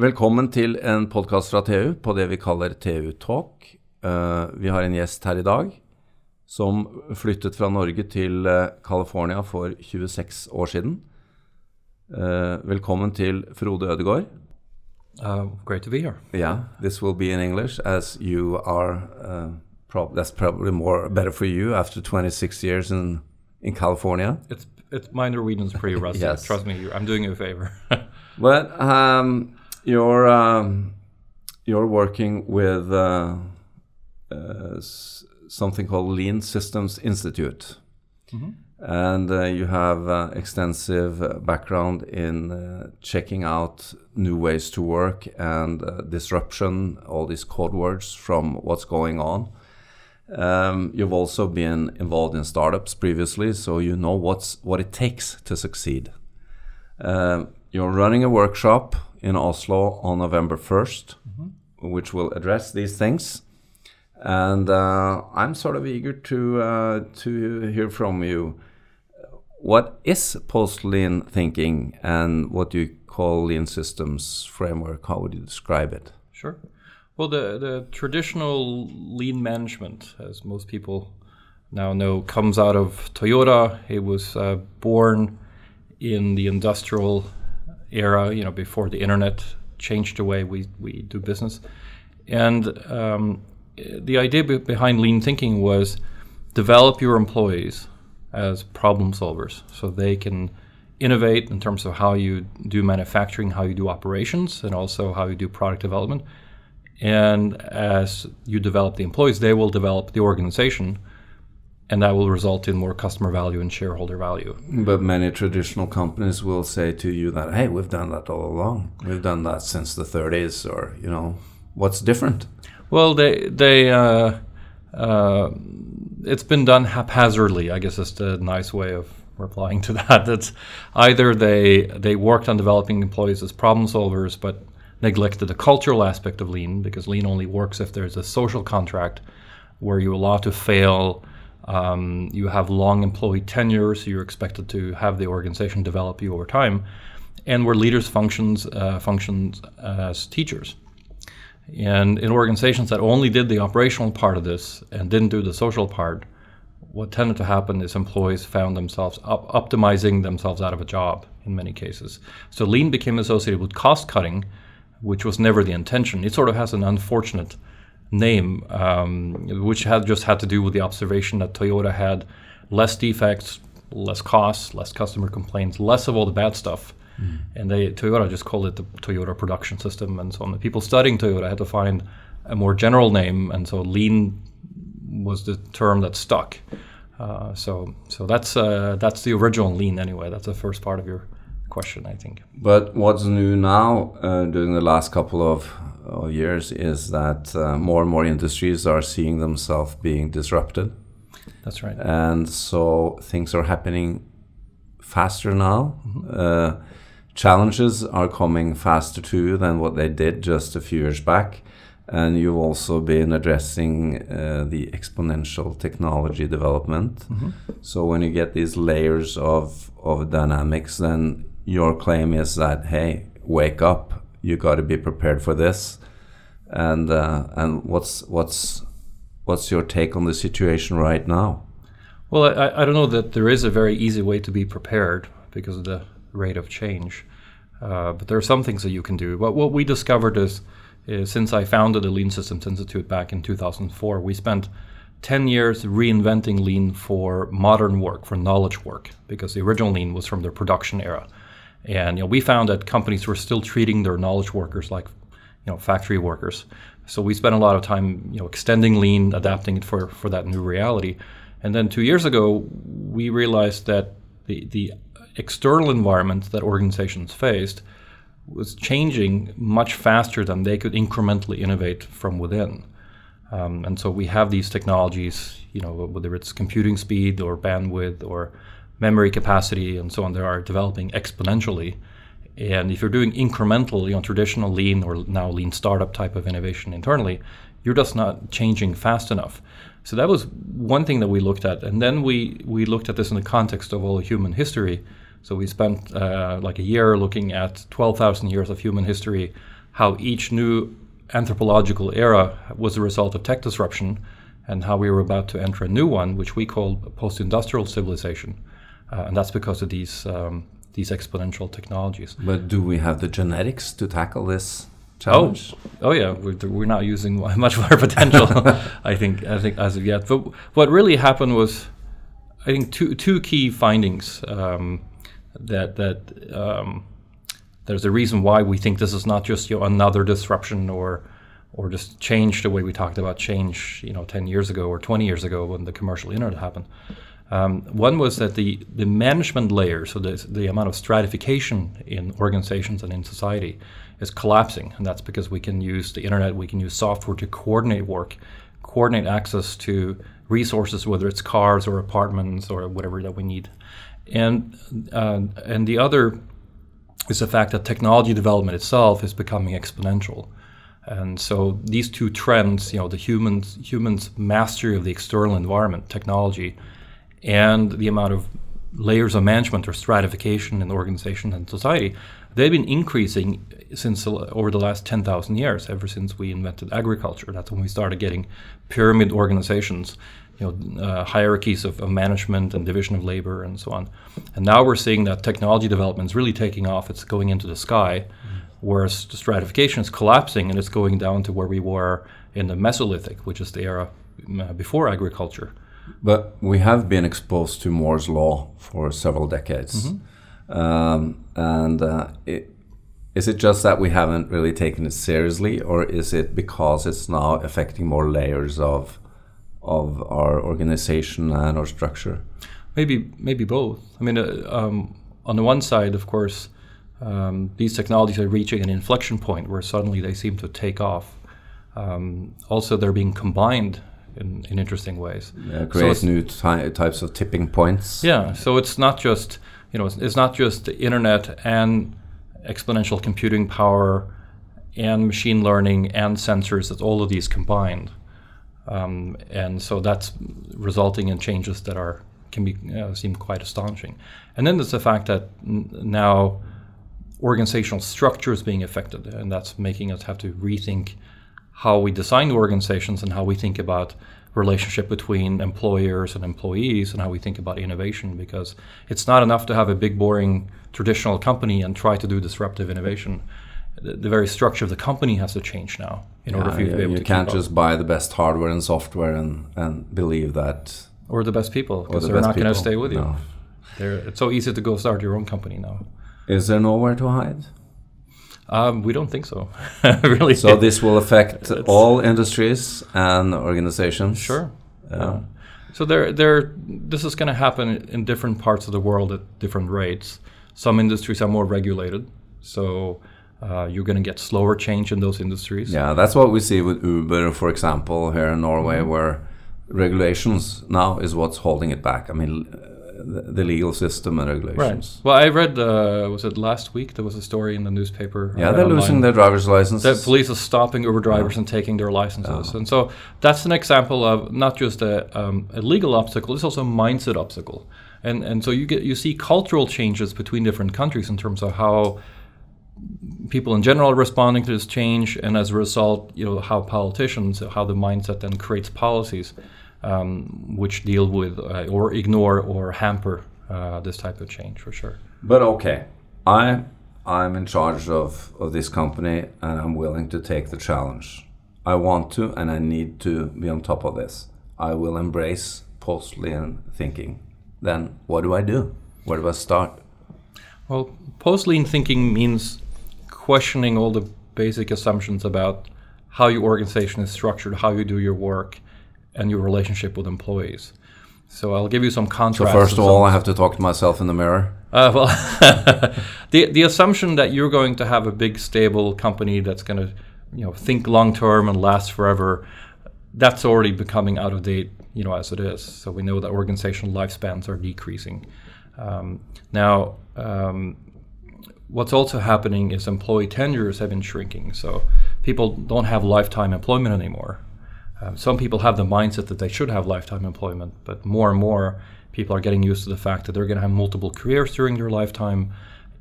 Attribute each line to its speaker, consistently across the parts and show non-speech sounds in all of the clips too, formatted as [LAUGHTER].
Speaker 1: Velkommen til en podkast fra TU på det vi kaller TU Talk. Uh, vi har en gjest her i dag som flyttet fra Norge til uh, California for 26 år siden. Uh, velkommen til Frode Ødegård.
Speaker 2: great to be here.
Speaker 1: Yeah, this will be in English as you are. Prob that's probably more better for you after 26 years in in California.
Speaker 2: It's it's my Norwegian's pretty rusty. [LAUGHS] yes. Trust me, I'm doing you a favor. [LAUGHS]
Speaker 1: but um, you're um, you're working with uh, uh, something called Lean Systems Institute, mm -hmm. and uh, you have uh, extensive uh, background in checking out new ways to work and disruption, all these code words from what's going on. Um, you've also been involved in startups previously, so you know what's what it takes to succeed. you're running a workshop in Oslo on November 1st, mm-hmm. which will address these things. And uh, I'm sort of eager to uh, to hear from you. What is post lean thinking, and what do you call lean systems framework? How would you describe it?
Speaker 2: Sure. Well, the the traditional lean management, as most people now know, comes out of Toyota. It was uh, born in the industrial era, you know, before the internet changed the way we, we do business. And um, the idea be- behind lean thinking was develop your employees as problem solvers so they can innovate in terms of how you do manufacturing, how you do operations, and also how you do product development. And as you develop the employees, they will develop the organization and that will result in more customer value and shareholder value.
Speaker 1: But many traditional companies will say to you that, hey, we've done that all along. We've done that since the 30s, or you know, what's different?
Speaker 2: Well, they they uh, uh, it's been done haphazardly. I guess is the nice way of replying to [LAUGHS] that. That's either they they worked on developing employees as problem solvers, but neglected the cultural aspect of lean because lean only works if there's a social contract where you allow to fail um, you have long employee tenure, so you're expected to have the organization develop you over time, and where leaders functions uh, functions as teachers. And in organizations that only did the operational part of this and didn't do the social part, what tended to happen is employees found themselves op- optimizing themselves out of a job in many cases. So lean became associated with cost cutting, which was never the intention. It sort of has an unfortunate name, um, which had just had to do with the observation that Toyota had less defects, less costs, less customer complaints, less of all the bad stuff. Mm. And they Toyota just called it the Toyota production system and so on. The people studying Toyota had to find a more general name, and so lean was the term that stuck. Uh, so so that's uh, that's the original lean anyway. That's the first part of your question, I think.
Speaker 1: But what's new now uh, during the last couple of years is that uh, more and more industries are seeing themselves being disrupted.
Speaker 2: That's right.
Speaker 1: And so things are happening faster now. Mm-hmm. Uh, challenges are coming faster too than what they did just a few years back. And you've also been addressing uh, the exponential technology development. Mm-hmm. So when you get these layers of, of dynamics, then your claim is that, hey, wake up, you got to be prepared for this. And uh, and what's what's what's your take on the situation right now?
Speaker 2: Well, I, I don't know that there is a very easy way to be prepared because of the rate of change. Uh, but there are some things that you can do. But what we discovered is, is since I founded the Lean Systems Institute back in 2004, we spent 10 years reinventing lean for modern work, for knowledge work, because the original lean was from the production era. And you know, we found that companies were still treating their knowledge workers like you know factory workers. So we spent a lot of time you know extending lean, adapting it for for that new reality. And then two years ago, we realized that the the external environment that organizations faced was changing much faster than they could incrementally innovate from within. Um, and so we have these technologies, you know, whether it's computing speed or bandwidth or memory capacity and so on, they are developing exponentially. And if you're doing incremental, you know, traditional lean or now lean startup type of innovation internally, you're just not changing fast enough. So that was one thing that we looked at. And then we, we looked at this in the context of all human history So we spent uh, like a year looking at 12,000 years of human history, how each new anthropological era was a result of tech disruption, and how we were about to enter a new one, which we call post-industrial civilization, uh, and that's because of these um, these exponential technologies.
Speaker 1: But do we have the genetics to tackle this? Challenge?
Speaker 2: Oh, oh yeah, we're, we're not using [LAUGHS] much of our potential, [LAUGHS] I think, I think as of yet. But what really happened was, I think two two key findings um, that that um, there's a reason why we think this is not just you know, another disruption or or just change the way we talked about change, you know, 10 years ago or 20 years ago when the commercial internet happened. Um, one was that the, the management layer, so the, the amount of stratification in organizations and in society, is collapsing. And that's because we can use the internet, we can use software to coordinate work, coordinate access to resources, whether it's cars or apartments or whatever that we need. And, uh, and the other is the fact that technology development itself is becoming exponential. And so these two trends, you know, the humans humans mastery of the external environment, technology, and the amount of layers of management or stratification in the organization and society, they've been increasing since over the last 10,000 years, ever since we invented agriculture. That's when we started getting pyramid organizations, you know, uh, hierarchies of, of, management and division of labor and so on. And now we're seeing that technology development is really taking off. It's going into the sky. Mm-hmm whereas stratification is collapsing and it's going down to where we were in the Mesolithic, which is the era uh, before agriculture.
Speaker 1: But we have been exposed to Moore's law for several decades, mm -hmm. um, and uh, it, is it just that we haven't really taken it seriously, or is it because it's now affecting more layers of of our organization and our structure?
Speaker 2: Maybe maybe both. I mean, uh, um, on the one side, of course, um, these technologies are reaching an inflection point where suddenly they seem to take off. Um, also, they're being combined in, in interesting ways.
Speaker 1: Yeah, create so new ty types of tipping points.
Speaker 2: Yeah, so it's not just you know it's, it's not just the internet and exponential computing power and machine learning and sensors. It's all of these combined, um, and so that's resulting in changes that are can be uh, seem quite astonishing. And then there's the fact that now organizational structure is being affected, and that's making us have to rethink how we design organizations and how we think about relationship between employers and employees and how we think about innovation because it's not enough to have a big boring traditional company and try to do disruptive innovation the, the very structure of the company has to change now in
Speaker 1: yeah,
Speaker 2: order for you
Speaker 1: yeah,
Speaker 2: to be able
Speaker 1: you
Speaker 2: to
Speaker 1: can't just up. buy the best hardware and software and, and believe that
Speaker 2: or the best people because the they're not going to stay with you no. it's so easy to go start your own company now
Speaker 1: is there nowhere to hide?
Speaker 2: Um, we don't think so, [LAUGHS] really.
Speaker 1: So this will affect all industries and organizations.
Speaker 2: Sure. Yeah. So there, there. This is going to happen in different parts of the world at different rates. Some industries are more regulated, so uh, you're going to get slower change in those industries.
Speaker 1: Yeah, that's what we see with Uber, for example, here in Norway, mm -hmm. where regulations now is what's holding it back. I mean the legal system and regulations.
Speaker 2: Right. Well, I read, uh, was it last week? There was a story in the newspaper.
Speaker 1: Yeah, they're losing their driver's license.
Speaker 2: That police are stopping Uber drivers yeah. and taking their licenses. Yeah. And so that's an example of not just a, um, a legal obstacle, it's also a mindset obstacle. And, and so you get you see cultural changes between different countries in terms of how people in general are responding to this change, and as a result, you know how politicians, how the mindset then creates policies um, which deal with uh, or ignore or hamper uh, this type of change for sure.
Speaker 1: But okay, I I'm in charge of, of this company and I'm willing to take the challenge. I want to and I need to be on top of this. I will embrace post-lean thinking. Then what do I do? Where do I start?
Speaker 2: Well, post-lean thinking means questioning all the basic assumptions about how your organization is structured, how you do your work, and your relationship with employees. So I'll give you some contrast.
Speaker 1: So first of all, I have to talk to myself in the mirror.
Speaker 2: Uh, well, [LAUGHS] the the assumption that you're going to have a big stable company that's going to, you know, think long term and last forever, that's already becoming out of date, you know, as it is. So we know that organizational lifespans are decreasing. Um, now, um, what's also happening is employee tenures have been shrinking. So people don't have lifetime employment anymore. Um, some people have the mindset that they should have lifetime employment, but more and more People are getting used to the fact that they're going to have multiple careers during their lifetime.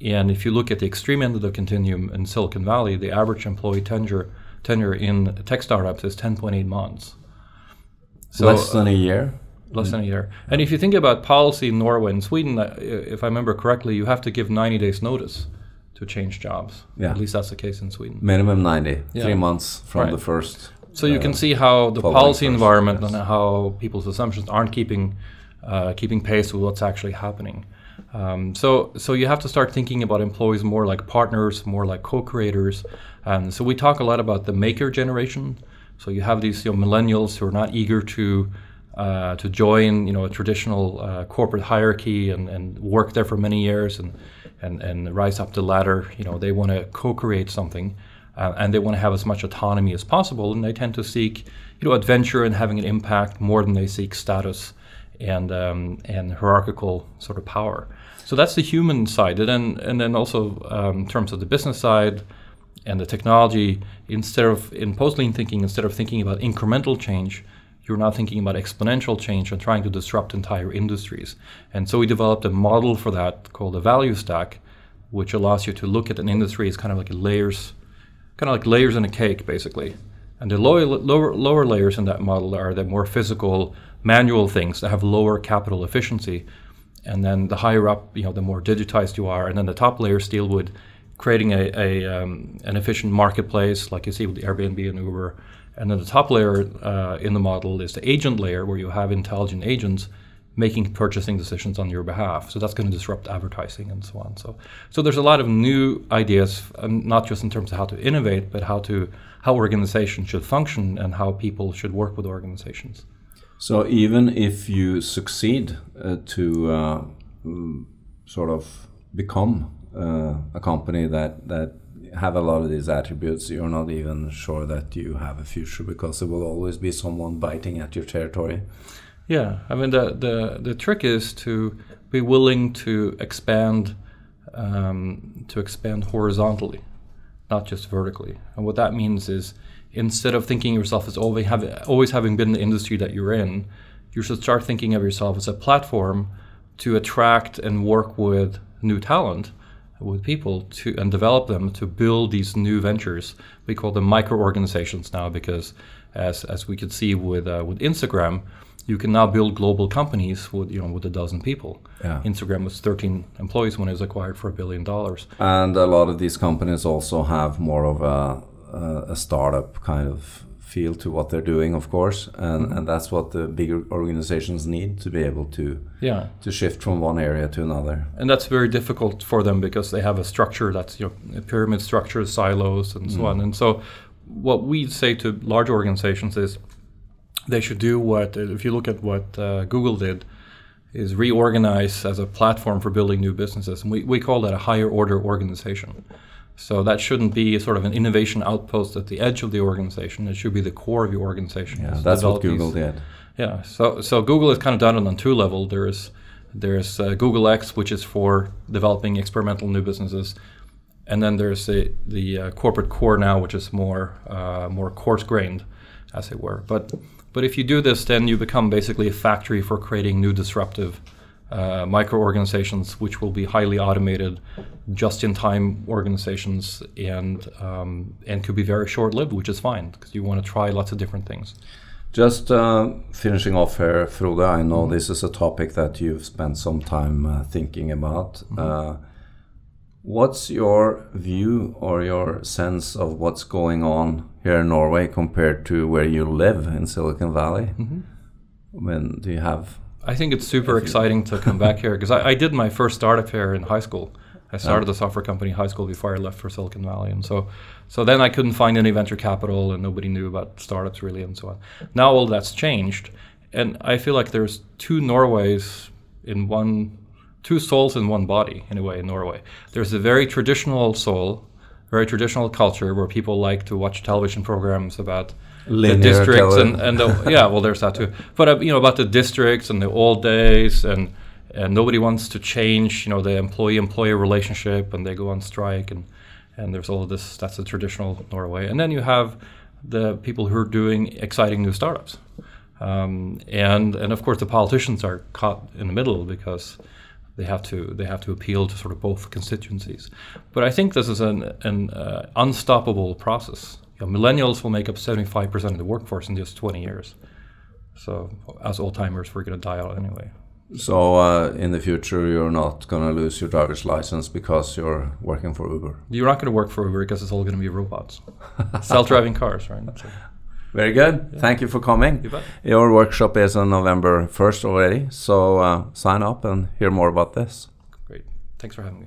Speaker 2: And if you look at the extreme end of the continuum in Silicon Valley, the average employee tenure tenure in tech startups is 10.8 months.
Speaker 1: So, less than a year.
Speaker 2: Less than a year. And if you think about policy in Norway and Sweden, uh, if I remember correctly, you have to give 90 days notice to change jobs. Yeah. At least that's the case in Sweden.
Speaker 1: Minimum 90, yeah. three months from right. the first.
Speaker 2: So you can see how the policy environment yes. and how people's assumptions aren't keeping uh, keeping pace with what's actually happening. Um, so, so you have to start thinking about employees more like partners, more like co-creators. And so we talk a lot about the maker generation. So you have these you know, millennials who are not eager to uh, to join, you know, a traditional uh, corporate hierarchy and, and work there for many years and, and, and rise up the ladder. You know, they want to co-create something, uh, and they want to have as much autonomy as possible. And they tend to seek, you know, adventure and having an impact more than they seek status and um, and hierarchical sort of power. So that's the human side, and then and then also um, in terms of the business side and the technology, instead of in post-lean thinking, instead of thinking about incremental change, you're now thinking about exponential change and trying to disrupt entire industries. And so we developed a model for that called the value stack, which allows you to look at an industry as kind of like layers, kind of like layers in a cake, basically. And the lower, lower, lower layers in that model are the more physical manual things that have lower capital efficiency. And then the higher up, you know, the more digitized you are. And then the top layers deal with creating a, a um, an efficient marketplace, like you see with the Airbnb and Uber. And then the top layer uh, in the model is the agent layer, where you have intelligent agents making purchasing decisions on your behalf. So that's going to disrupt advertising and so on. So, so there's a lot of new ideas, um, not just in terms of how to innovate, but how to how organizations should function and how people should work with organizations.
Speaker 1: So even if you succeed uh, to uh, mm, sort of become uh, a company that that have a lot of these attributes, you're not even sure that you have a future because there will always be someone biting at your territory.
Speaker 2: Yeah, I mean the the the trick is to be willing to expand um, to expand horizontally, not just vertically. And what that means is instead of thinking yourself as always, have, always having been the industry that you're in, you should start thinking of yourself as a platform to attract and work with new talent with people to and develop them to build these new ventures. We call them micro organizations now because, as as we could see with uh, with Instagram, you can now build global companies with you know with a dozen people. Yeah. Instagram was 13 employees when it was acquired for a billion dollars.
Speaker 1: And a lot of these companies also have more of a a startup kind of feel to what they're doing, of course, and mm-hmm. and that's what the bigger organizations need to be able to yeah to shift from one area to another.
Speaker 2: And that's very difficult for them because they have a structure that's you know a pyramid structure, silos, and so mm. on. And so, what we say to large organizations is they should do what if you look at what uh, Google did is reorganize as a platform for building new businesses, and we, we call that a higher order organization. So that shouldn't be sort of an innovation outpost at the edge of the organization. It should be the core of your organization.
Speaker 1: Yeah, that's what Google these. did.
Speaker 2: Yeah. So so Google has kind of done it on two levels. There's there's uh, Google X, which is for developing experimental new businesses, and then there's the the uh, corporate core now, which is more uh, more coarse grained, as it were. But but if you do this, then you become basically a factory for creating new disruptive uh, micro organizations, which will be highly automated, just in time organizations, and, um, and could be very short lived, which is fine because you want to try lots of different things.
Speaker 1: Just uh, finishing off here, Frode, I know mm-hmm. this is a topic that you've spent some time uh, thinking about. Mm-hmm. What's your view or your sense of what's going on here in Norway compared to where you live in Silicon Valley? Mm-hmm. When do you have
Speaker 2: I think it's super exciting to come back here because I, I, did my first startup here in high school. I started a software company in high school before I left for Silicon Valley, and so so then I couldn't find any venture capital, and nobody knew about startups really, and so on. Now all that's changed, and I feel like there's two Norways in one, two souls in one body in a way in Norway. There's a very traditional soul, very traditional culture where people like to watch television programs about Linear the districts and, and the, [LAUGHS] yeah well there's that too. But uh, you know about the districts and the old days and and nobody wants to change you know the employee employer relationship and they go on strike and and there's all of this that's the traditional Norway. And then you have the people who are doing exciting new startups. Um, and and of course the politicians are caught in the middle because they have to they have to appeal to sort of both constituencies. But I think this is an an uh, unstoppable process. You know, millennials will make up 75% of the workforce in just 20 years. So as old timers, we're going to die out anyway.
Speaker 1: So uh, in the future, you're not going to lose your driver's license because you're working for Uber.
Speaker 2: You're not going to work for Uber because it's all going to be robots, self-driving cars, right? [LAUGHS]
Speaker 1: Very good.
Speaker 2: Yeah.
Speaker 1: Thank you for coming.
Speaker 2: you.
Speaker 1: Your workshop is on November 1st already, so uh, sign up and hear more about this.
Speaker 2: Great. Thanks for having me.